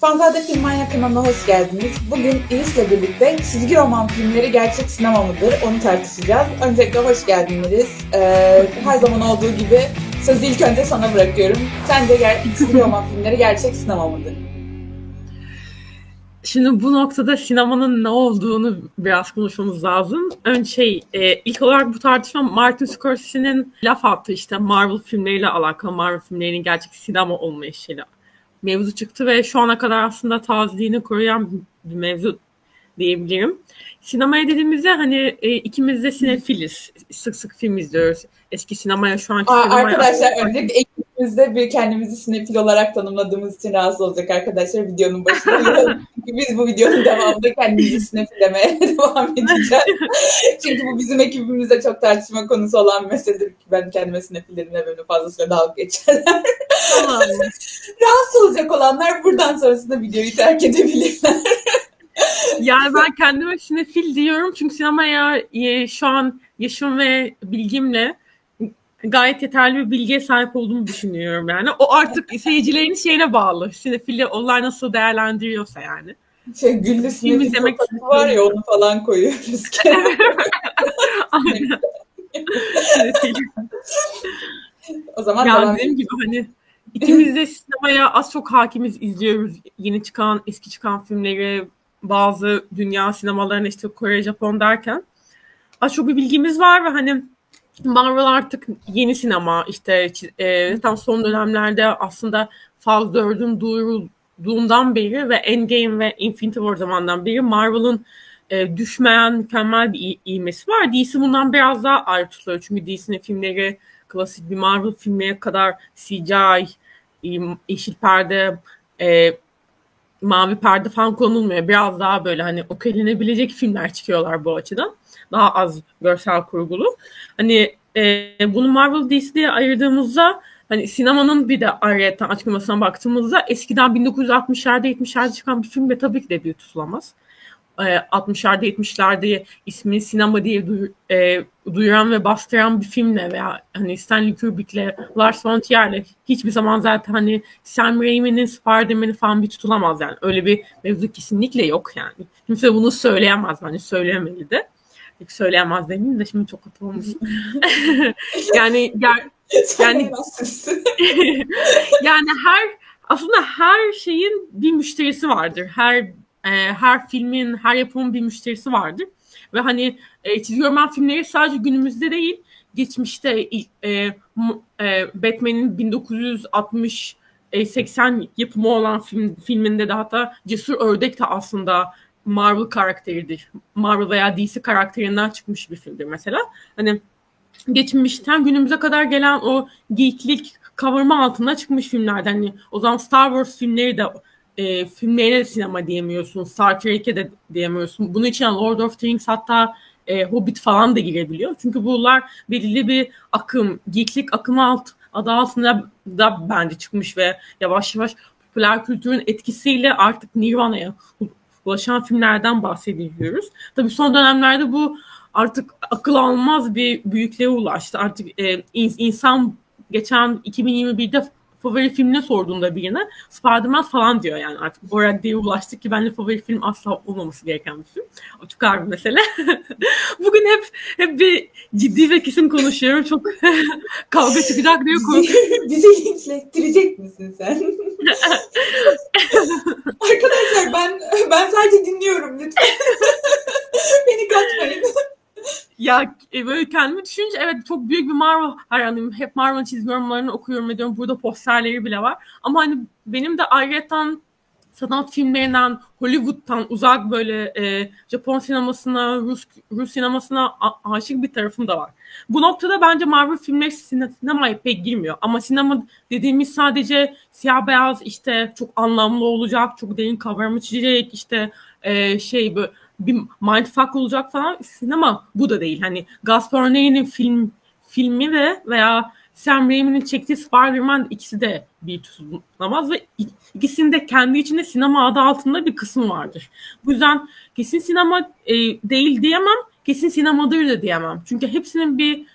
Fanzade Film Manya hoş geldiniz. Bugün İris'le birlikte çizgi roman filmleri gerçek sinema mıdır onu tartışacağız. Öncelikle hoş geldin İris. Ee, her zaman olduğu gibi sözü ilk önce sana bırakıyorum. Sence ger- çizgi roman filmleri gerçek sinema mıdır? Şimdi bu noktada sinemanın ne olduğunu biraz konuşmamız lazım. Önce şey, e, ilk olarak bu tartışma Martin Scorsese'nin laf attığı işte Marvel filmleriyle alakalı, Marvel filmlerinin gerçek sinema olmayışıyla mevzu çıktı ve şu ana kadar aslında tazeliğini koruyan bir mevzu diyebilirim. Sinemaya dediğimizde hani e, ikimiz de sinefiliz. Sık sık film izliyoruz. Eski sinemaya şu anki Aa, sinemaya... arkadaşlar öncelikle ekibimizde bir kendimizi sinefil olarak tanımladığımız için rahatsız olacak arkadaşlar videonun başında. Çünkü biz bu videonun devamında kendimizi sinefil demeye devam edeceğiz. Çünkü bu bizim ekibimizde çok tartışma konusu olan meseledir. Ben kendime sinefil dediğimde böyle fazlasıyla dalga geçerler. Tamam. Rahatsız olacak olanlar buradan sonrasında videoyu terk edebilirler. Yani ben kendime sinefil diyorum çünkü sinemaya e, şu an yaşım ve bilgimle gayet yeterli bir bilgiye sahip olduğumu düşünüyorum yani. O artık seyircilerin şeyine bağlı. Sinefili onlar nasıl değerlendiriyorsa yani. Şey güllü sinefil demek var ya onu falan koyuyoruz. O zaman devam dediğim gibi hani ikimiz de sinemaya az çok hakimiz izliyoruz. Yeni çıkan, eski çıkan filmleri, bazı dünya sinemalarına işte Kore, Japon derken az çok bir bilgimiz var ve hani Marvel artık yeni sinema işte e, tam son dönemlerde aslında Faz 4'ün duyurulduğundan beri ve Endgame ve Infinity War zamandan beri Marvel'ın e, düşmeyen mükemmel bir ivmesi var. DC bundan biraz daha ayrı tutuluyor. Çünkü DC'nin filmleri klasik bir Marvel filmine kadar CGI, yeşil perde, e, mavi perde falan konulmuyor. Biraz daha böyle hani okeylenebilecek filmler çıkıyorlar bu açıdan. Daha az görsel kurgulu. Hani e, bunu Marvel DC diye ayırdığımızda hani sinemanın bir de ayrıyeten açıklamasına baktığımızda eskiden 1960'larda 70'lerde çıkan bir film de tabii ki de bir tutulamaz. 60'larda 70'lerde ismini sinema diye duy, e, duyuran ve bastıran bir filmle veya hani Stanley Kubrick'le Lars von Trier'le hiçbir zaman zaten hani Sam Raimi'nin Spider-Man'i falan bir tutulamaz yani. Öyle bir mevzu kesinlikle yok yani. Kimse bunu söyleyemez bence söylemeli de. Hiç söyleyemez demeyeyim de şimdi çok kötü olmuş. yani ger, yani yani her aslında her şeyin bir müşterisi vardır. Her e, her filmin, her yapımın bir müşterisi vardır. Ve hani e, çizgi roman filmleri sadece günümüzde değil, geçmişte e, e, Batman'in 1960 80 yapımı olan film, filminde de hatta Cesur Ördek de aslında Marvel karakteridir. Marvel veya DC karakterinden çıkmış bir filmdir mesela. Hani geçmişten günümüze kadar gelen o geeklik kavurma altında çıkmış filmlerden. Hani o zaman Star Wars filmleri de e, filmlerine de sinema diyemiyorsun. Star Trek'e de diyemiyorsun. Bunun için Lord of the Rings hatta e, Hobbit falan da girebiliyor. Çünkü bunlar belirli bir akım, geeklik akımı alt, adı altında da bence çıkmış ve yavaş yavaş popüler kültürün etkisiyle artık Nirvana'ya ulaşan filmlerden bahsediyoruz. Tabii son dönemlerde bu artık akıl almaz bir büyüklüğe ulaştı. Artık e, insan geçen 2021'de favori filmine sorduğunda birine Spider-Man falan diyor yani artık o raddeye ulaştık ki bence favori film asla olmaması gereken bir film. O ağır bir mesele. Bugün hep hep bir ciddi ve kesin konuşuyorum. Çok kavga çıkacak diye korkuyorum. Bizi linçlettirecek misin sen? Arkadaşlar ben ben sadece dinliyorum lütfen. Beni katmayın. Ya e, böyle kendimi düşününce evet çok büyük bir Marvel hayranıyım. Hep Marvel çizgi romanlarını okuyorum ediyorum. Burada posterleri bile var. Ama hani benim de ayrıca sanat filmlerinden, Hollywood'tan uzak böyle e, Japon sinemasına, Rus, Rus sinemasına a- aşık bir tarafım da var. Bu noktada bence Marvel filmleri sinemaya pek girmiyor. Ama sinema dediğimiz sadece siyah beyaz işte çok anlamlı olacak, çok derin kavram içecek işte e, şey böyle bir mindfuck olacak falan sinema bu da değil. Hani Gaspar Noé'nin film filmi de veya Sam Raimi'nin çektiği Spider-Man ikisi de bir tutulamaz ve ikisinde kendi içinde sinema adı altında bir kısım vardır. Bu yüzden kesin sinema e, değil diyemem, kesin sinemadır da diyemem. Çünkü hepsinin bir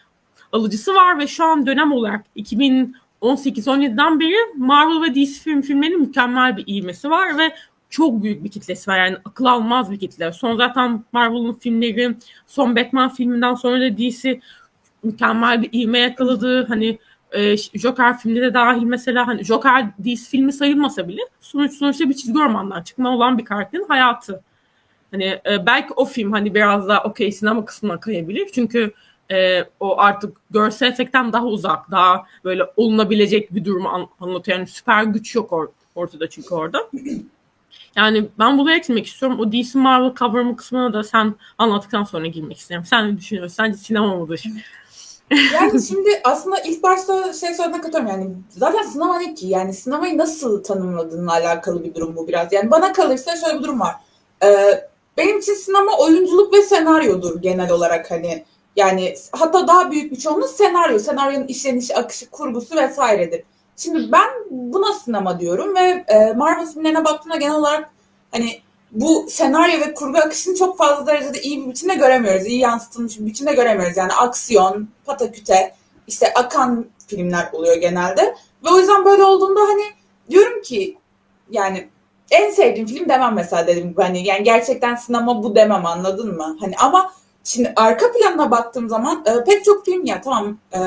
alıcısı var ve şu an dönem olarak 2010 18-17'den beri Marvel ve DC film filmlerinin mükemmel bir ivmesi var ve çok büyük bir kitlesi var. Yani akıl almaz bir kitle. Son zaten Marvel'ın filmleri, son Batman filminden sonra da DC mükemmel bir ivme yakaladı. Hani e, Joker filmde de dahil mesela hani Joker DC filmi sayılmasa bile sonuç sonuçta bir çizgi romandan çıkma olan bir karakterin hayatı. Hani e, belki o film hani biraz daha okey sinema kısmına kayabilir. Çünkü e, o artık görsel efektten daha uzak, daha böyle olunabilecek bir durumu an, anlatıyor. Yani süper güç yok or, ortada çünkü orada. Yani ben buraya eklemek istiyorum. O DC Marvel cover'ımı kısmına da sen anlattıktan sonra girmek isterim. Sen ne düşünüyorsun? Sence sinema mıdır? yani şimdi aslında ilk başta şey söylediğine katılıyorum yani zaten sinema ne ki? Yani sinemayı nasıl tanımladığınla alakalı bir durum bu biraz. Yani bana kalırsa şöyle bir durum var. Ee, benim için sinema oyunculuk ve senaryodur genel olarak hani yani hatta daha büyük bir çoğunluğu senaryo, senaryonun işlenişi, akışı, kurgusu vesairedir. Şimdi ben buna sinema diyorum ve e, Marvel filmlerine baktığımda genel olarak hani bu senaryo ve kurgu akışını çok fazla derecede iyi bir biçimde göremiyoruz. İyi yansıtılmış bir biçimde göremiyoruz. Yani aksiyon, pataküte, işte akan filmler oluyor genelde. Ve o yüzden böyle olduğunda hani diyorum ki yani en sevdiğim film demem mesela dedim. Hani yani gerçekten sinema bu demem anladın mı? Hani ama şimdi arka planına baktığım zaman e, pek çok film ya tamam e,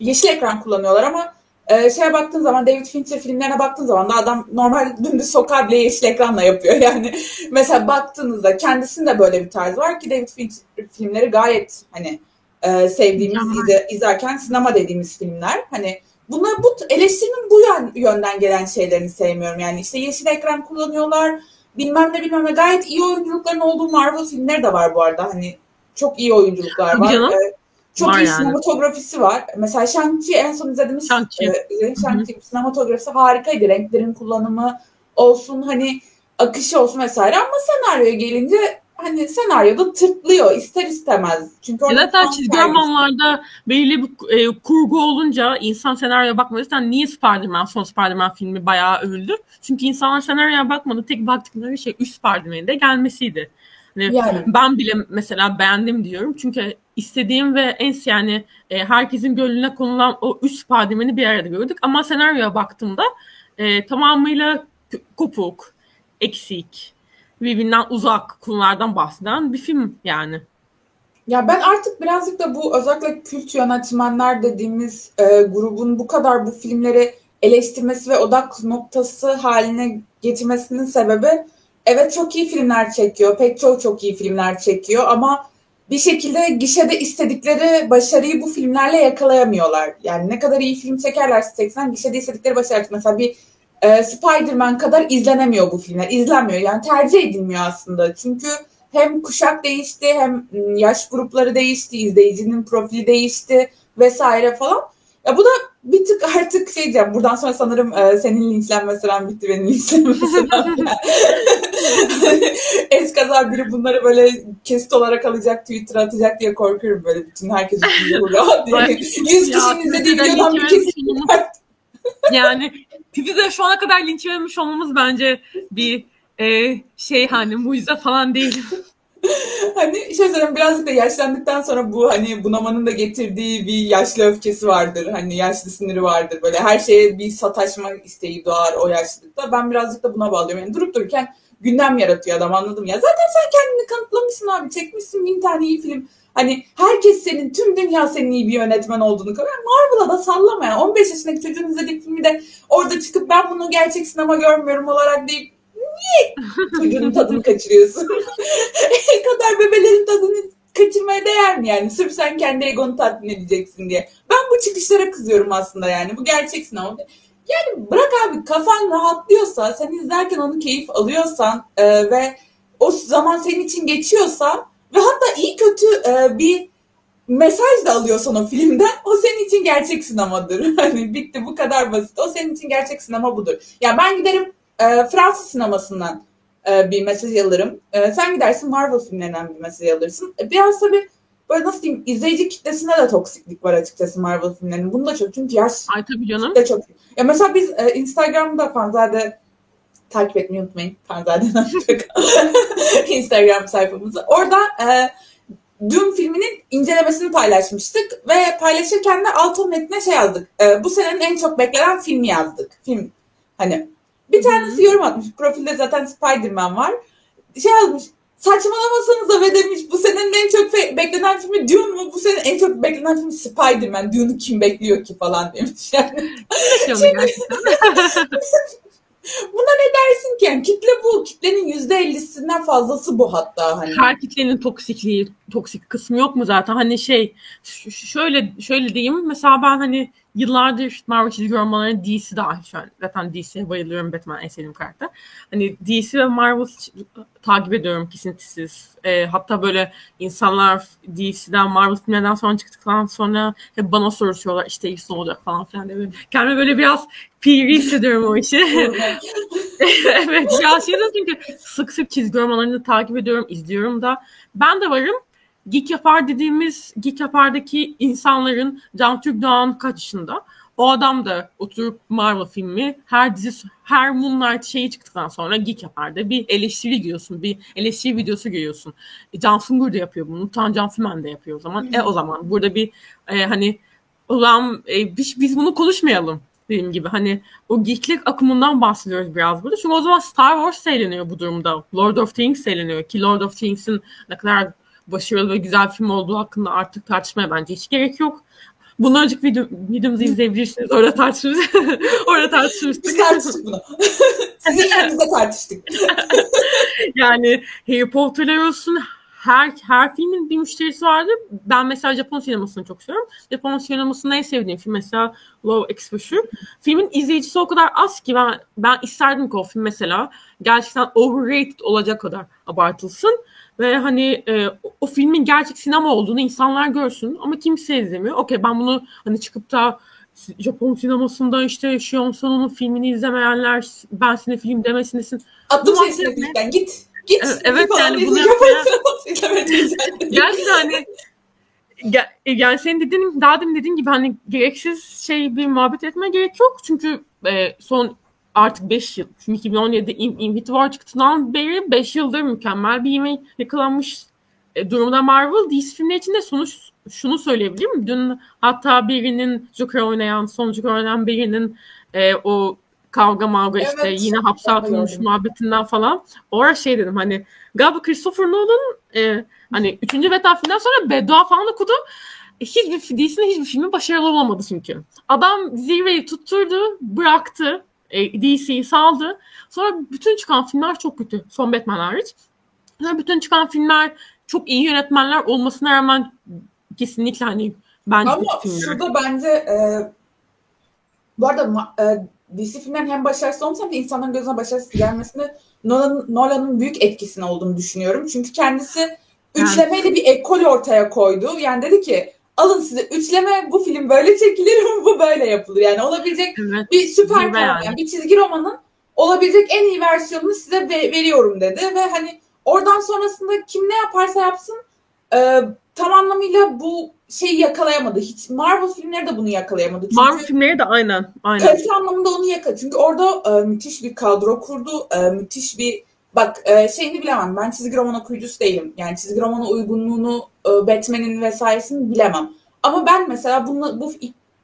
yeşil ekran kullanıyorlar ama e, şeye baktığın zaman David Fincher filmlerine baktığın zaman da adam normal dümdüz sokağa bile yeşil ekranla yapıyor. Yani mesela baktığınızda kendisinde böyle bir tarz var ki David Fincher filmleri gayet hani e, sevdiğimiz izle, izlerken sinema dediğimiz filmler. Hani bunlar bu eleştirinin bu yönden gelen şeylerini sevmiyorum. Yani işte yeşil ekran kullanıyorlar. Bilmem ne bilmem ne gayet iyi oyunculukların olduğu Marvel filmleri de var bu arada. Hani çok iyi oyunculuklar var. Canım. Ee, çok var iyi yani. sinematografisi var. Mesela Shang-Chi en son izlediğimiz Shang-Chi, e, Shang-Chi sinematografisi harikaydı. Renklerin kullanımı olsun hani akışı olsun vesaire ama senaryoya gelince hani senaryoda tırtlıyor ister istemez. Çünkü orada Zaten çizgi romanlarda belirli bir e, kurgu olunca insan senaryoya bakmadıysa niye Spider-Man son Spider-Man filmi bayağı övüldü? Çünkü insanlar senaryoya bakmadı. Tek baktıkları şey 3 Spider-Man'in de gelmesiydi. Hani yani. Ben bile mesela beğendim diyorum. Çünkü istediğim ve en yani e, herkesin gönlüne konulan o üç Spider-Man'i bir arada gördük. Ama senaryoya baktığımda e, tamamıyla kopuk, eksik, birbirinden uzak konulardan bahseden bir film yani. Ya ben artık birazcık da bu özellikle kült yönetmenler dediğimiz e, grubun bu kadar bu filmleri eleştirmesi ve odak noktası haline getirmesinin sebebi evet çok iyi filmler çekiyor. Pek çok çok iyi filmler çekiyor ama bir şekilde gişede istedikleri başarıyı bu filmlerle yakalayamıyorlar. Yani ne kadar iyi film çekerlerse çeksen gişede istedikleri başarı. Mesela bir e, Spider-Man kadar izlenemiyor bu filmler. İzlenmiyor. Yani tercih edilmiyor aslında. Çünkü hem kuşak değişti hem ıı, yaş grupları değişti, izleyicinin profili değişti vesaire falan. Ya bu da bir tık artık şey diyeceğim. Buradan sonra sanırım e, senin linçlenme sıran bitti benim linçlenme sıram. Eskaza biri bunları böyle kesit olarak alacak, Twitter atacak diye korkuyorum böyle bütün herkes rahat diye. 100 kişinin izlediği videodan bir kesit Yani Twitter'da şu ana kadar linç vermiş olmamız bence bir e, şey hani mucize falan değil. hani şey söyleyeyim birazcık da yaşlandıktan sonra bu hani bunamanın da getirdiği bir yaşlı öfkesi vardır. Hani yaşlı siniri vardır. Böyle her şeye bir sataşma isteği doğar o yaşlılıkta. Ben birazcık da buna bağlıyorum. Yani durup dururken gündem yaratıyor adam anladım ya. Zaten sen kendini kanıtlamışsın abi. Çekmişsin bin tane iyi film. Hani herkes senin, tüm dünya senin iyi bir yönetmen olduğunu kabul Marvel'a da sallama ya. 15 yaşındaki çocuğun izlediği filmi de orada çıkıp ben bunu gerçek sinema görmüyorum olarak deyip niye çocuğun tadını kaçırıyorsun? El kadar bebelerin tadını kaçırmaya değer mi yani? Sırf sen kendi egonu tatmin edeceksin diye. Ben bu çıkışlara kızıyorum aslında yani. Bu gerçek sinema. Yani bırak abi kafan rahatlıyorsa, sen izlerken onu keyif alıyorsan e, ve o zaman senin için geçiyorsa ve hatta iyi kötü e, bir mesaj da alıyorsan o filmden o senin için gerçek sinemadır. Hani bitti bu kadar basit. O senin için gerçek sinema budur. Ya ben giderim e, Fransız sinemasından e, bir mesaj alırım. E, sen gidersin Marvel filmlerinden bir mesaj alırsın. E, biraz tabii böyle nasıl diyeyim izleyici kitlesinde de toksiklik var açıkçası Marvel filmlerinin. Bunu da çok çünkü yaş Ay tabii canım. De çok. Ya mesela biz e, Instagram'da Fanzade takip etmeyi unutmayın. Fanzade'den Instagram sayfamızı. Orada e, Dune filminin incelemesini paylaşmıştık ve paylaşırken de altın metnine şey yazdık. E, bu senenin en çok beklenen filmi yazdık. Film hani bir tanesi yorum atmış. Profilde zaten Spider-Man var. Şey yazmış. Saçmalamasanız da ve demiş bu senenin en çok beklenen filmi Dune mu? Bu senenin en çok beklenen filmi Spider-Man. Dune'u kim bekliyor ki falan demiş yani. Buna ne dersin ki? Yani kitle bu. Kitlenin yüzde ellisinden fazlası bu hatta. Hani. Her kitlenin toksikliği, toksik kısmı yok mu zaten? Hani şey şöyle şöyle diyeyim. Mesela ben hani yıllardır Marvel çizgi romanları DC dahil şu an. Zaten DC'ye bayılıyorum. Batman en sevdiğim karakter. Hani DC ve Marvel takip ediyorum kesintisiz. E, hatta böyle insanlar DC'den Marvel filmlerden sonra çıktıktan sonra hep bana soruyorlar işte ilk ne olacak falan filan diye. Kendime böyle biraz piri hissediyorum o işi. evet ya şey çünkü sık sık çizgi romanlarını takip ediyorum, izliyorum da. Ben de varım Geek Yapar dediğimiz Geek Yapar'daki insanların Can Türk Doğan kaç yaşında? O adam da oturup Marvel filmi her dizi her Moonlight şeyi çıktıktan sonra Geek Yapar'da bir eleştiri giriyorsun. Bir eleştiri videosu giriyorsun. E, Can Sungur da yapıyor bunu. Tan Can Fümen de yapıyor o zaman. E o zaman burada bir e, hani ulan e, biz, biz bunu konuşmayalım dediğim gibi hani o geeklik akımından bahsediyoruz biraz burada. Çünkü o zaman Star Wars seyreleniyor bu durumda. Lord of Things seyreleniyor ki Lord of Things'in ne kadar başarılı ve güzel film olduğu hakkında artık tartışmaya bence hiç gerek yok. Bundan önceki video, videomuzu izleyebilirsiniz. Orada tartışırız. Orada tartışırız. Biz tartıştık bunu. Sizin yerinizde tartıştık. yani Harry Potter'lar olsun her her filmin bir müşterisi vardı. Ben mesela Japon sinemasını çok seviyorum. Japon sinemasında en sevdiğim film mesela Love Exposure. Filmin izleyicisi o kadar az ki ben ben isterdim ki o film mesela gerçekten overrated olacak kadar abartılsın ve hani e, o filmin gerçek sinema olduğunu insanlar görsün ama kimse izlemiyor. Okey ben bunu hani çıkıp da Japon sinemasında işte Shion Sono'nun filmini izlemeyenler ben sine film demesin desin. Attım seni sineflikten git. Git. Evet, evet yani bunu yapmaya. Gerçekten hani yani senin dediğin daha demin dediğin gibi hani gereksiz şey bir muhabbet etmeye gerek yok. Çünkü e, son artık 5 yıl. Çünkü 2017'de Infinity War çıktığından beri 5 yıldır mükemmel bir yemeği yakalanmış e, durumda Marvel. DC filmleri için de sonuç şunu söyleyebilirim. Dün hatta birinin Joker oynayan, son Joker oynayan birinin e, o kavga mavga evet, işte yine hapse atılmış muhabbetinden falan. Orada şey dedim hani galiba Christopher Nolan e, hani 3. Batman filmden sonra beddua falan okudu. Hiçbir DC'nin hiçbir filmi başarılı olamadı çünkü. Adam zirveyi tutturdu, bıraktı. E, DC'yi saldı. Sonra bütün çıkan filmler çok kötü. Son Batman hariç. Sonra bütün çıkan filmler çok iyi yönetmenler olmasına rağmen kesinlikle hani bence Ama şurada bence e, bu arada e, DC filmlerin hem başarısız olması hem de insanların gözüne başarısız gelmesini Nolan, Nolan'ın büyük etkisini olduğunu düşünüyorum. Çünkü kendisi üçlemeyle bir ekol ortaya koydu. Yani dedi ki alın size üçleme bu film böyle çekilir bu böyle yapılır. Yani olabilecek evet, bir süper kahraman yani. bir çizgi romanın olabilecek en iyi versiyonunu size veriyorum dedi ve hani oradan sonrasında kim ne yaparsa yapsın e, tam anlamıyla bu şeyi yakalayamadı. Hiç Marvel filmleri de bunu yakalayamadı. Çünkü Marvel filmleri de aynen. aynen. Kalite anlamında onu yakaladı. Çünkü orada e, müthiş bir kadro kurdu. E, müthiş bir bak e, şeyini bilemem. Ben çizgi roman okuyucusu değilim. Yani çizgi romana uygunluğunu e, Batman'in vesairesini bilemem. Ama ben mesela bunu, bu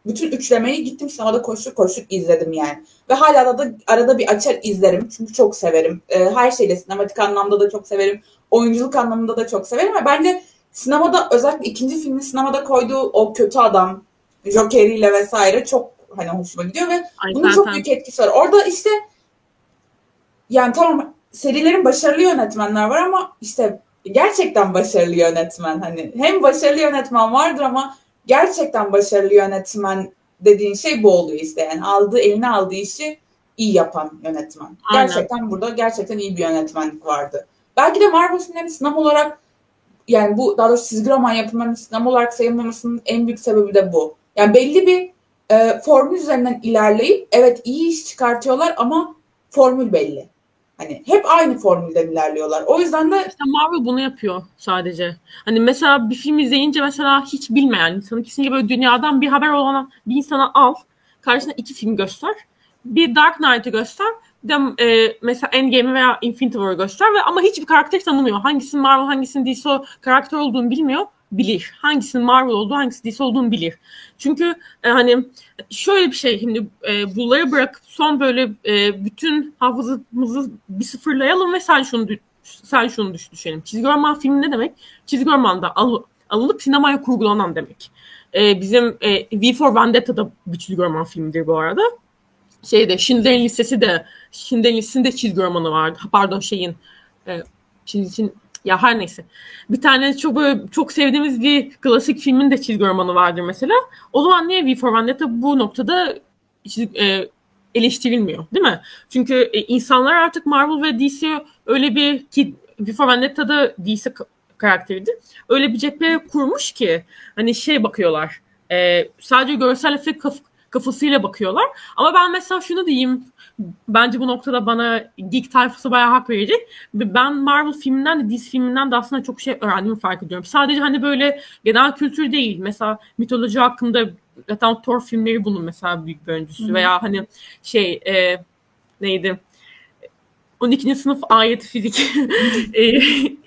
bütün üçlemeyi gittim sinemada koştuk koştuk izledim yani. Ve hala da arada bir açar izlerim. Çünkü çok severim. E, her şeyle sinematik anlamda da çok severim. Oyunculuk anlamında da çok severim. Ve bence sinemada özellikle ikinci filmin sinemada koyduğu o kötü adam Joker'iyle vesaire çok hani hoşuma gidiyor ve Ay, bunun zaten. çok büyük etkisi var. Orada işte yani tamam serilerin başarılı yönetmenler var ama işte gerçekten başarılı yönetmen hani hem başarılı yönetmen vardır ama gerçekten başarılı yönetmen dediğin şey bu oluyor işte yani aldığı eline aldığı işi iyi yapan yönetmen. Aynen. Gerçekten burada gerçekten iyi bir yönetmenlik vardı. Belki de Marvel filmlerinin sınav olarak yani bu daha doğrusu çizgi roman yapımlarının sınav olarak sayılmamasının en büyük sebebi de bu. Yani belli bir e, formül üzerinden ilerleyip evet iyi iş çıkartıyorlar ama formül belli. Hani hep aynı formülden ilerliyorlar. O yüzden de işte Marvel bunu yapıyor sadece. Hani mesela bir film izleyince mesela hiç bilmeyen insanı kesinlikle böyle dünyadan bir haber olan bir insana al. Karşısına iki film göster. Bir Dark Knight'ı göster. de e, mesela Endgame veya Infinity War'ı göster ve ama hiçbir karakter tanımıyor. Hangisinin Marvel, hangisinin DC karakter olduğunu bilmiyor. Bilir. Hangisinin Marvel olduğu, hangisi DC olduğunu bilir. Çünkü e, hani şöyle bir şey şimdi e, bunları bırakıp son böyle e, bütün hafızamızı bir sıfırlayalım ve sen şunu sen şunu düş düşünelim. Çizgi roman filmi ne demek? Çizgi romanda al, alınıp sinemaya kurgulanan demek. E, bizim e, V for Vendetta da bir çizgi roman filmidir bu arada şeyde Schindler'in Listesi de Schindler'in Listesi'nde çizgi romanı vardı. Pardon şeyin e, çizgi ya her neyse. Bir tane çok böyle, çok sevdiğimiz bir klasik filmin de çizgi romanı vardır mesela. O zaman niye V for Vendetta bu noktada e, eleştirilmiyor değil mi? Çünkü e, insanlar artık Marvel ve DC öyle bir ki V for Vendetta'da DC karakteriydi. Öyle bir cephe kurmuş ki hani şey bakıyorlar. E, sadece görsel efekt kafasıyla bakıyorlar. Ama ben mesela şunu diyeyim. Bence bu noktada bana geek tayfası bayağı hak verecek. Ben Marvel filminden de DC filminden de aslında çok şey öğrendiğimi fark ediyorum. Sadece hani böyle genel kültür değil. Mesela mitoloji hakkında zaten Thor filmleri bunun mesela büyük bir öncüsü. Hı-hı. Veya hani şey e, neydi? 12. sınıf ayet fizik e,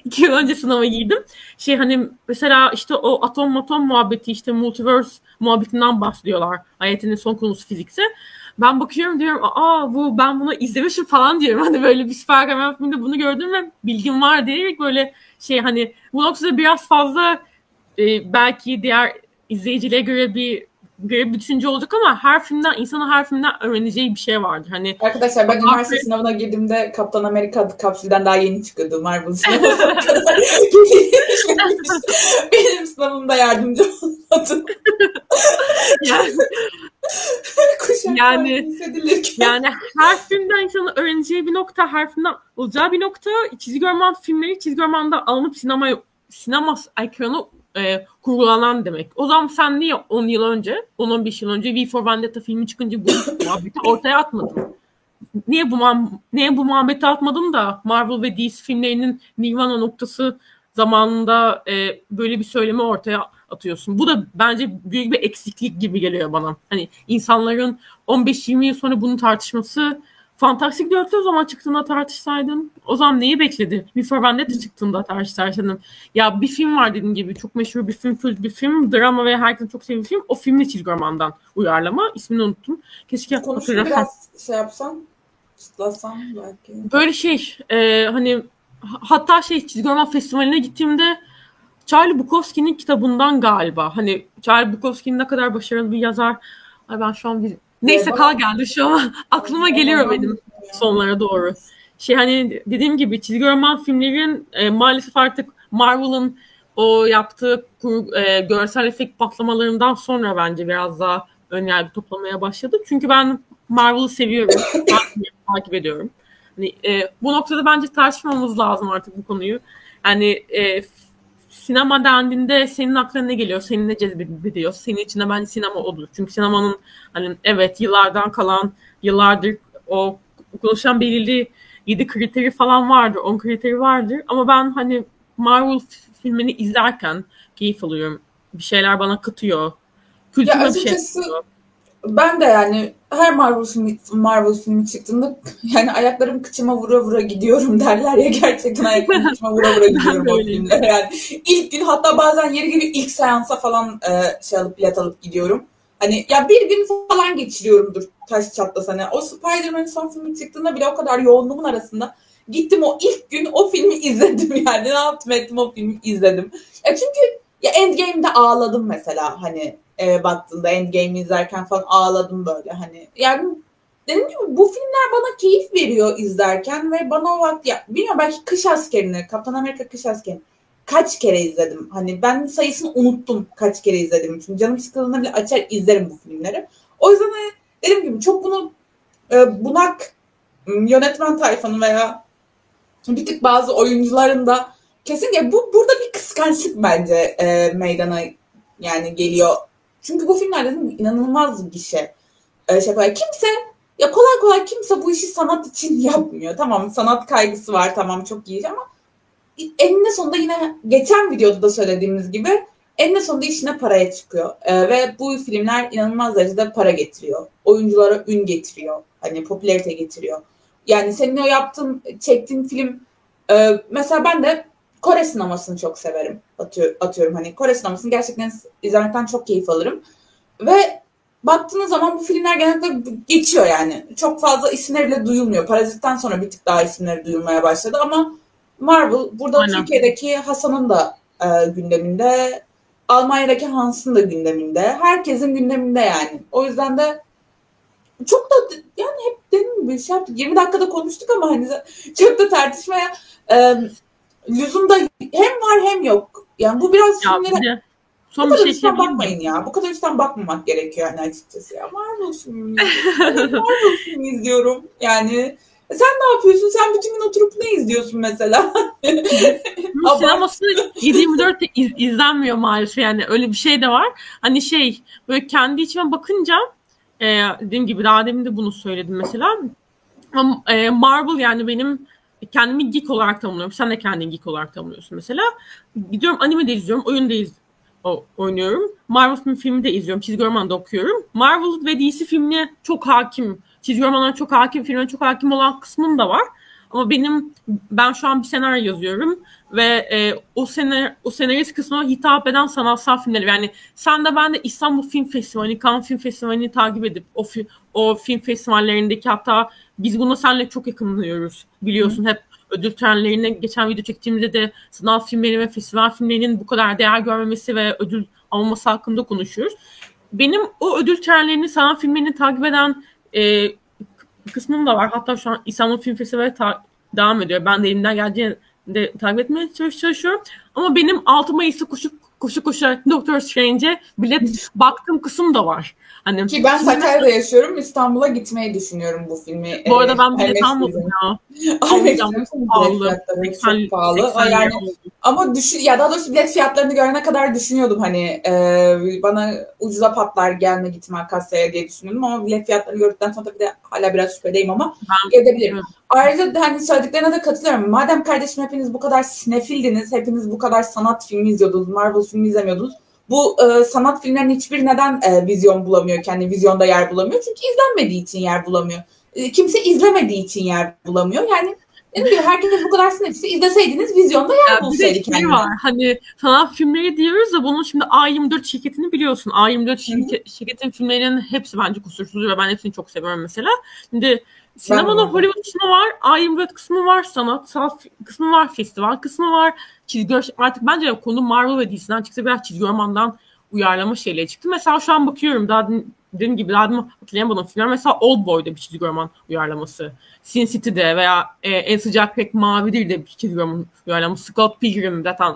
iki yıl önce sınava girdim. Şey hani mesela işte o atom atom muhabbeti işte multiverse muhabbetinden bahsediyorlar. Ayetinin son konusu fizikse. Ben bakıyorum diyorum aa bu ben bunu izlemişim falan diyorum. Hani böyle bir kahraman filminde bunu gördüm ve bilgim var diyerek böyle şey hani bu noktada biraz fazla e, belki diğer izleyicilere göre bir bir bütüncü olacak ama her filmden insanın her filmden öğreneceği bir şey vardır. Hani Arkadaşlar ben üniversite sınavına girdiğimde Kaptan Amerika kapsülden daha yeni çıkıyordu Marvel kadar Benim sınavımda yardımcı olmadı. yani yani, yani her filmden insanın öğreneceği bir nokta, her filmden olacağı bir nokta. Çizgi roman filmleri çizgi romanda alınıp sinemaya sinema ekranı e, kurgulanan demek. O zaman sen niye 10 yıl önce, 10-15 yıl önce V for Vendetta filmi çıkınca bu muhabbeti ortaya atmadın? Niye bu niye bu muhabbeti atmadım da Marvel ve DC filmlerinin Nirvana noktası zamanında e, böyle bir söylemi ortaya atıyorsun. Bu da bence büyük bir eksiklik gibi geliyor bana. Hani insanların 15-20 yıl sonra bunu tartışması Fantastic 4'te o zaman çıktığında tartışsaydın o zaman neyi bekledi? Bir for Vendetta çıktığında tartışsaydın. Ya bir film var dediğim gibi çok meşhur bir film, kült bir film, drama ve herkesin çok sevdiği film. O filmle çizgi romandan uyarlama. İsmini unuttum. Keşke hatırlasam. biraz şey yapsam, çıtlasam belki. Böyle şey, e, hani hatta şey çizgi roman festivaline gittiğimde Charlie Bukowski'nin kitabından galiba. Hani Charlie Bukowski'nin ne kadar başarılı bir yazar. Ay ben şu an bir Neyse kal geldi şu an. Aklıma geliyor benim sonlara doğru. Şey hani dediğim gibi çizgi roman filmlerin e, maalesef artık Marvel'ın o yaptığı kur, e, görsel efekt patlamalarından sonra bence biraz daha önyargı toplamaya başladı. Çünkü ben Marvel'ı seviyorum. takip ediyorum. Hani, e, bu noktada bence tartışmamız lazım artık bu konuyu. Yani e, sinema dendiğinde senin aklına ne geliyor? Senin ne cezbediyor? Senin içinde bence sinema odur. Çünkü sinemanın hani evet yıllardan kalan, yıllardır o konuşan belirli 7 kriteri falan vardır, 10 kriteri vardır. Ama ben hani Marvel filmini izlerken keyif alıyorum. Bir şeyler bana katıyor. Kültürüme bir şey katıyor ben de yani her Marvel filmi, Marvel filmi çıktığında yani ayaklarım kıçıma vura vura gidiyorum derler ya gerçekten ayaklarım kıçıma vura vura gidiyorum o filmlere. Yani ilk gün hatta bazen yeri gibi ilk seansa falan e, şey alıp bilet alıp gidiyorum. Hani ya bir gün falan geçiriyorumdur taş çatlasa. Hani o Spider-Man son filmi çıktığında bile o kadar yoğunluğumun arasında gittim o ilk gün o filmi izledim yani ne yaptım ettim o filmi izledim. Ya çünkü ya Endgame'de ağladım mesela hani e, baktığında Endgame izlerken falan ağladım böyle hani. Yani dediğim gibi bu filmler bana keyif veriyor izlerken ve bana o vakti ya bilmiyorum belki Kış Askeri'ni, Kaptan Amerika Kış Askeri'ni kaç kere izledim. Hani ben sayısını unuttum kaç kere izledim. Çünkü canım sıkıldığında bile açar izlerim bu filmleri. O yüzden hani dediğim gibi çok bunu e, bunak yönetmen tayfanın veya bir tık bazı oyuncuların da kesinlikle bu burada bir kıskançlık bence e, meydana yani geliyor çünkü bu filmler dedim inanılmaz bir şey. Ee, şey kolay. Kimse ya kolay kolay kimse bu işi sanat için yapmıyor. Tamam sanat kaygısı var tamam çok iyi ama eninde sonunda yine geçen videoda da söylediğimiz gibi eninde sonunda işine paraya çıkıyor. Ee, ve bu filmler inanılmaz derecede para getiriyor. Oyunculara ün getiriyor. Hani popülarite getiriyor. Yani senin o yaptığın, çektiğin film e, mesela ben de Kore sinemasını çok severim. Atıyor, atıyorum hani Kore sinemasını gerçekten izlemekten çok keyif alırım. Ve baktığınız zaman bu filmler genellikle geçiyor yani. Çok fazla isimler bile duyulmuyor. Parazit'ten sonra bir tık daha isimleri duyulmaya başladı ama Marvel burada Aynen. Türkiye'deki Hasan'ın da e, gündeminde, Almanya'daki Hans'ın da gündeminde, herkesin gündeminde yani. O yüzden de çok da yani hep dedim bir şey yaptık. 20 dakikada konuştuk ama hani çok da tartışmaya e, lüzum da hem var hem yok. Yani bu biraz ya, filmlere Son bu kadar şey bakmayın ya. Bu kadar üstten bakmamak gerekiyor yani açıkçası. Ya Marvel filmi Marvel filmi izliyorum. Yani sen ne yapıyorsun? Sen bütün gün oturup ne izliyorsun mesela? Sineması 7-24 iz, izlenmiyor maalesef yani öyle bir şey de var. Hani şey böyle kendi içime bakınca e, dediğim gibi daha demin de bunu söyledim mesela. Ama, e, Marvel yani benim kendimi geek olarak tanımlıyorum. Sen de kendini geek olarak tanımlıyorsun mesela. Gidiyorum anime de izliyorum, oyun da izliyorum oynuyorum. Marvel film, filmi de izliyorum. Çizgi roman da okuyorum. Marvel ve DC filmine çok hakim. Çizgi romanlara çok hakim, filmine çok hakim olan kısmım da var. Ama benim ben şu an bir senaryo yazıyorum ve e, o sene o senarist kısmına hitap eden sanatsal filmleri yani sen de ben de İstanbul Film Festivali, Cannes Film Festivali'ni takip edip o o film festivallerindeki hatta biz bunu seninle çok yakınlıyoruz biliyorsun Hı. hep ödül törenlerine geçen video çektiğimizde de sınav filmleri ve festival filmlerinin bu kadar değer görmemesi ve ödül alması hakkında konuşuyoruz. Benim o ödül törenlerini, sanat filmlerini takip eden e, kısmım da var. Hatta şu an İstanbul Film Festivali ta- devam ediyor. Ben de elimden geldiğinde takip etmeye çalışıyorum. Ama benim 6 Mayıs'ta koşup koşu koşu Doctor Strange'e bilet baktığım kısım da var. Hani Ki ben Sakarya'da yaşıyorum. İstanbul'a gitmeyi düşünüyorum bu filmi. Bu arada ben bilet almadım ya. Almayacağım. Pahalı. Çok pahalı. Yani, ama düşün, ya daha doğrusu bilet fiyatlarını görene kadar düşünüyordum hani e, bana ucuza patlar gelme gitme kasaya diye düşünüyordum ama bilet fiyatlarını gördükten sonra tabii de hala biraz şüphedeyim ama ben, edebilirim. Ayrıca hani söylediklerine de katılıyorum. Madem kardeşim hepiniz bu kadar sinefildiniz, hepiniz bu kadar sanat filmi izliyordunuz, Marvel filmi izlemiyordunuz bu e, sanat filmlerinin hiçbir neden e, vizyon bulamıyor, kendi vizyonda yer bulamıyor? Çünkü izlenmediği için yer bulamıyor. E, kimse izlemediği için yer bulamıyor. Yani ne bileyim herkes bu kadar sinirlisi izleseydiniz vizyonda yer ya bulsaydı şey kendine. var. Hani sanat filmleri diyoruz da bunun şimdi A24 şirketini biliyorsun. A24 şirket, şirketin filmlerinin hepsi bence kusursuz ve ben hepsini çok seviyorum mesela. Şimdi Sinemanın Hollywood kısmı var, A24 kısmı var, sanatsal kısmı var, festival kısmı var. Çizgi artık bence konu Marvel ve DC'den çıksa biraz çizgi romandan uyarlama şeyleri çıktı. Mesela şu an bakıyorum daha dediğim gibi daha hatırlayamadım filmler. Mesela Old Boy'da bir çizgi roman uyarlaması. Sin City'de veya e, En Sıcak Pek Mavidir de bir çizgi roman uyarlaması. Scott Pilgrim zaten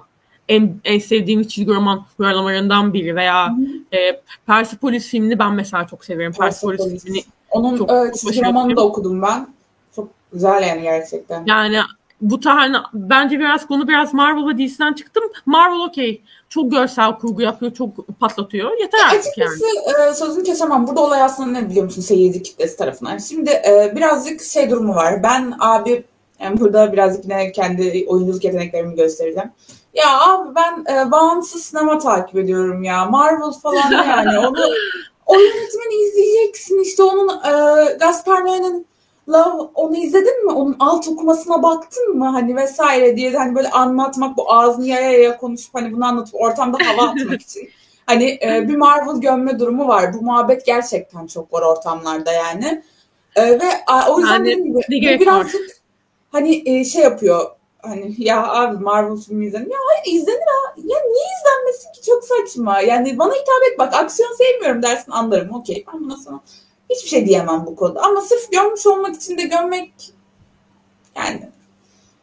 en, en sevdiğim çizgi roman uyarlamalarından biri veya e, Persepolis filmini ben mesela çok severim. Persepolis, Persepolis filmini onun çok, evet, çizgi romanını da okudum ben. Çok güzel yani gerçekten. Yani bu tarz bence biraz konu biraz Marvel ve DC'den çıktım. Marvel okey. Çok görsel kurgu yapıyor, çok patlatıyor. Yeter artık Açıkçası, yani. E, sözünü kesemem. Burada olay aslında ne biliyor musun seyirci kitlesi tarafından? Şimdi e, birazcık şey durumu var. Ben abi yani burada birazcık yine kendi oyunculuk yeteneklerimi göstereceğim. Ya abi ben e, bağımsız sinema takip ediyorum ya. Marvel falan yani. Onu o yönetmeni izleyeceksin. İşte onun e, Gaspar Noé'nin Love onu izledin mi? Onun alt okumasına baktın mı? Hani vesaire diye hani böyle anlatmak bu ağzını yaya yaya konuşup hani bunu anlatıp ortamda hava atmak için. Hani e, bir Marvel gömme durumu var. Bu muhabbet gerçekten çok var ortamlarda yani. E, ve a, o yüzden yani, dediğim gibi birazcık hani e, şey yapıyor hani ya abi Marvel filmi izlenir. Ya hayır izlenir ha. Ya niye izlenmesin ki çok saçma. Yani bana hitap et bak aksiyon sevmiyorum dersin anlarım okey. Ben buna sana hiçbir şey diyemem bu konuda. Ama sırf görmüş olmak için de görmek yani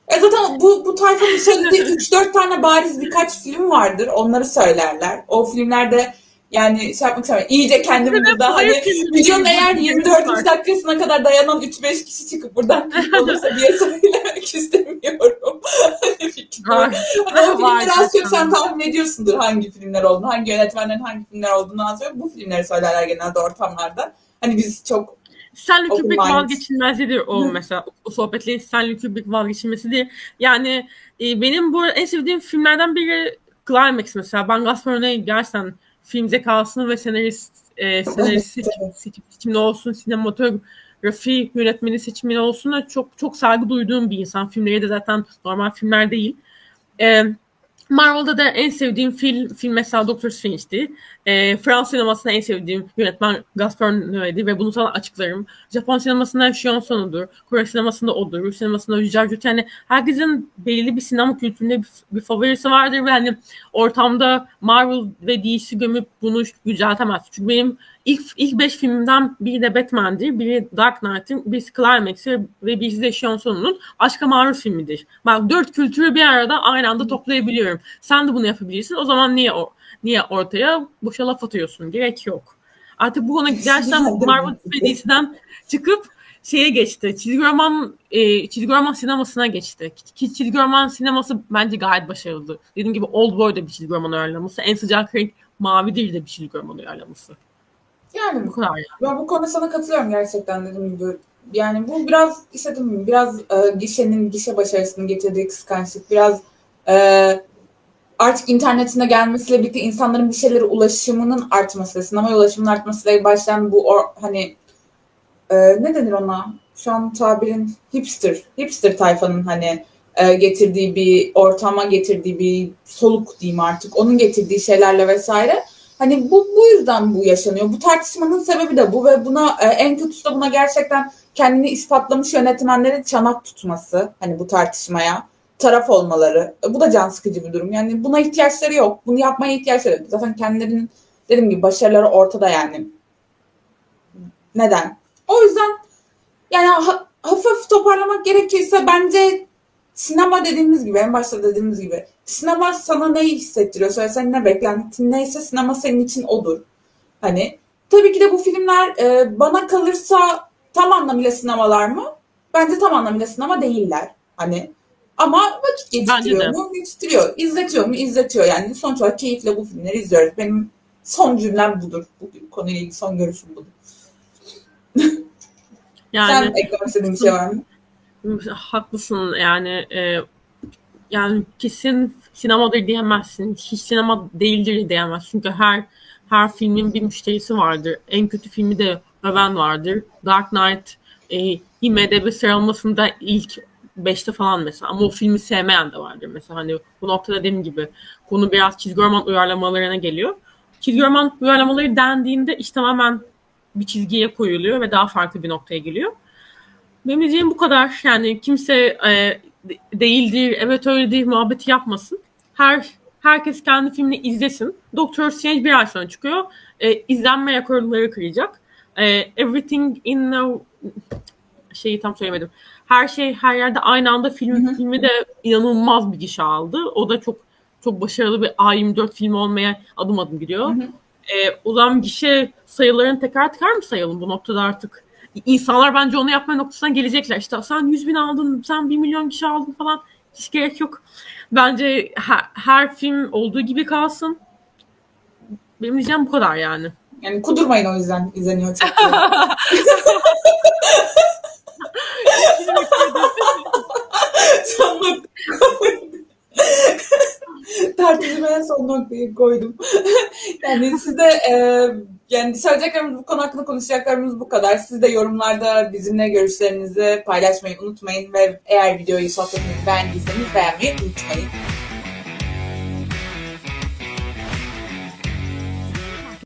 e zaten bu, bu tayfanın söylediği 3-4 tane bariz birkaç film vardır. Onları söylerler. O filmlerde yani şey yapmak istemem. İyice kendimi burada hani videonun eğer 24. dakikasına kadar dayanan 3-5 kişi çıkıp buradan olursa diye söylemek istemiyorum. hani o filmleri az çok sen tahmin ediyorsundur hangi filmler olduğunu, hangi yönetmenlerin hangi filmler olduğunu az. Bu filmleri söylerler genelde ortamlarda. Hani biz çok Stanley Kubrick vazgeçilmezlidir o mesela. O sohbetlerin Stanley Kubrick vazgeçilmesidir. Yani e, benim bu en sevdiğim filmlerden biri Climax mesela. Ben Gaspar Noé gerçekten film zekasını ve senarist e, senarist seçim, seçimde olsun, sinematograf Rafi yönetmeni seçimini olsun da çok çok saygı duyduğum bir insan. Filmleri de zaten normal filmler değil. E, Marvel'da da en sevdiğim film, film mesela Doctor Strange'di. E, Fransız sinemasında en sevdiğim yönetmen Gaspar Noé'di ve bunu sana açıklarım. Japon sinemasında Shion Sono'dur. Kore sinemasında odur. Rus sinemasında Yücel Yani herkesin belirli bir sinema kültüründe bir, bir favorisi vardır ve hani ortamda Marvel ve DC gömüp bunu yüceltemez. Çünkü benim ilk ilk beş filmimden biri de Batman'dir, biri Dark Knight'ın, birisi Climax'tir ve birisi de Sean Son'un Aşka Maruz filmidir. Bak dört kültürü bir arada aynı anda toplayabiliyorum. Sen de bunu yapabilirsin. O zaman niye o niye ortaya boşa laf atıyorsun? Gerek yok. Artık bu konu gerçekten Marvel ve DC'den çıkıp şeye geçti. Çizgi roman e, çizgi roman sinemasına geçti. Ki çizgi roman sineması bence gayet başarılı. Dediğim gibi Old Boy da bir çizgi roman uyarlaması. En sıcak renk mavidir de bir çizgi roman uyarlaması. Yani bu kadar yani. Ben bu konuda sana katılıyorum gerçekten dediğim gibi. Yani bu biraz işte dedim biraz e, gişenin gişe başarısını getirdiği kıskançlık. Biraz e, artık internetine gelmesiyle birlikte insanların bir şeylere ulaşımının artması, sinema ulaşımının artmasıyla başlayan bu or, hani e, ne denir ona? Şu an tabirin hipster, hipster tayfanın hani e, getirdiği bir ortama getirdiği bir soluk diyeyim artık. Onun getirdiği şeylerle vesaire Hani bu bu yüzden bu yaşanıyor. Bu tartışmanın sebebi de bu ve buna e, en kötüsü de buna gerçekten kendini ispatlamış yönetmenlerin çanak tutması. Hani bu tartışmaya taraf olmaları. E, bu da can sıkıcı bir durum. Yani buna ihtiyaçları yok. Bunu yapmaya ihtiyaçları yok. Zaten kendilerinin dediğim gibi başarıları ortada yani. Neden? O yüzden yani ha, hafif toparlamak gerekirse bence sinema dediğimiz gibi en başta dediğimiz gibi sinema sana neyi hissettiriyor? Senin ne beklentin neyse sinema senin için odur. Hani tabii ki de bu filmler e, bana kalırsa tam anlamıyla sinemalar mı? Bence tam anlamıyla sinema değiller. Hani ama vakit geçiriyor mu? Geçiriyor. İzletiyor mu? İzletiyor. Yani sonuç olarak keyifle bu filmleri izliyoruz. Benim son cümlem budur. Bu konuyla ilgili son görüşüm budur. Yani, Sen eklemek istediğin bir şey var mı? Haklısın yani e, yani kesin sinemadır diyemezsin. Hiç sinema değildir diyemez. Çünkü her her filmin bir müşterisi vardır. En kötü filmi de öven vardır. Dark Knight e, IMDB sıralamasında ilk 5'te falan mesela. Ama o filmi sevmeyen de vardır mesela. Hani bu noktada dediğim gibi konu biraz çizgi roman uyarlamalarına geliyor. Çizgi roman uyarlamaları dendiğinde iş tamamen bir çizgiye koyuluyor ve daha farklı bir noktaya geliyor. Benim diyeceğim bu kadar. Yani kimse e, değildir, evet öyle değil muhabbeti yapmasın. Her herkes kendi filmini izlesin. Doctor Strange bir ay sonra çıkıyor. E, izlenme rekorları kıracak. E, Everything in the şeyi tam söylemedim. Her şey her yerde aynı anda film filmi de inanılmaz bir gişe aldı. O da çok çok başarılı bir A24 filmi olmaya adım adım gidiyor. Hı hı. E, o zaman gişe sayılarını tekrar tekrar mı sayalım bu noktada artık? insanlar bence onu yapma noktasına gelecekler. İşte sen 100 bin aldın, sen 1 milyon kişi aldın falan. Hiç gerek yok. Bence her, her film olduğu gibi kalsın. Benim diyeceğim bu kadar yani. Yani kudurmayın o yüzden izleniyor çok. Son tartışmaya son noktayı koydum. yani size e, yani söyleyeceklerimiz bu konu hakkında konuşacaklarımız bu kadar. Siz de yorumlarda bizimle görüşlerinizi paylaşmayı unutmayın ve eğer videoyu sohbetimizi beğendiyseniz beğenmeyi unutmayın.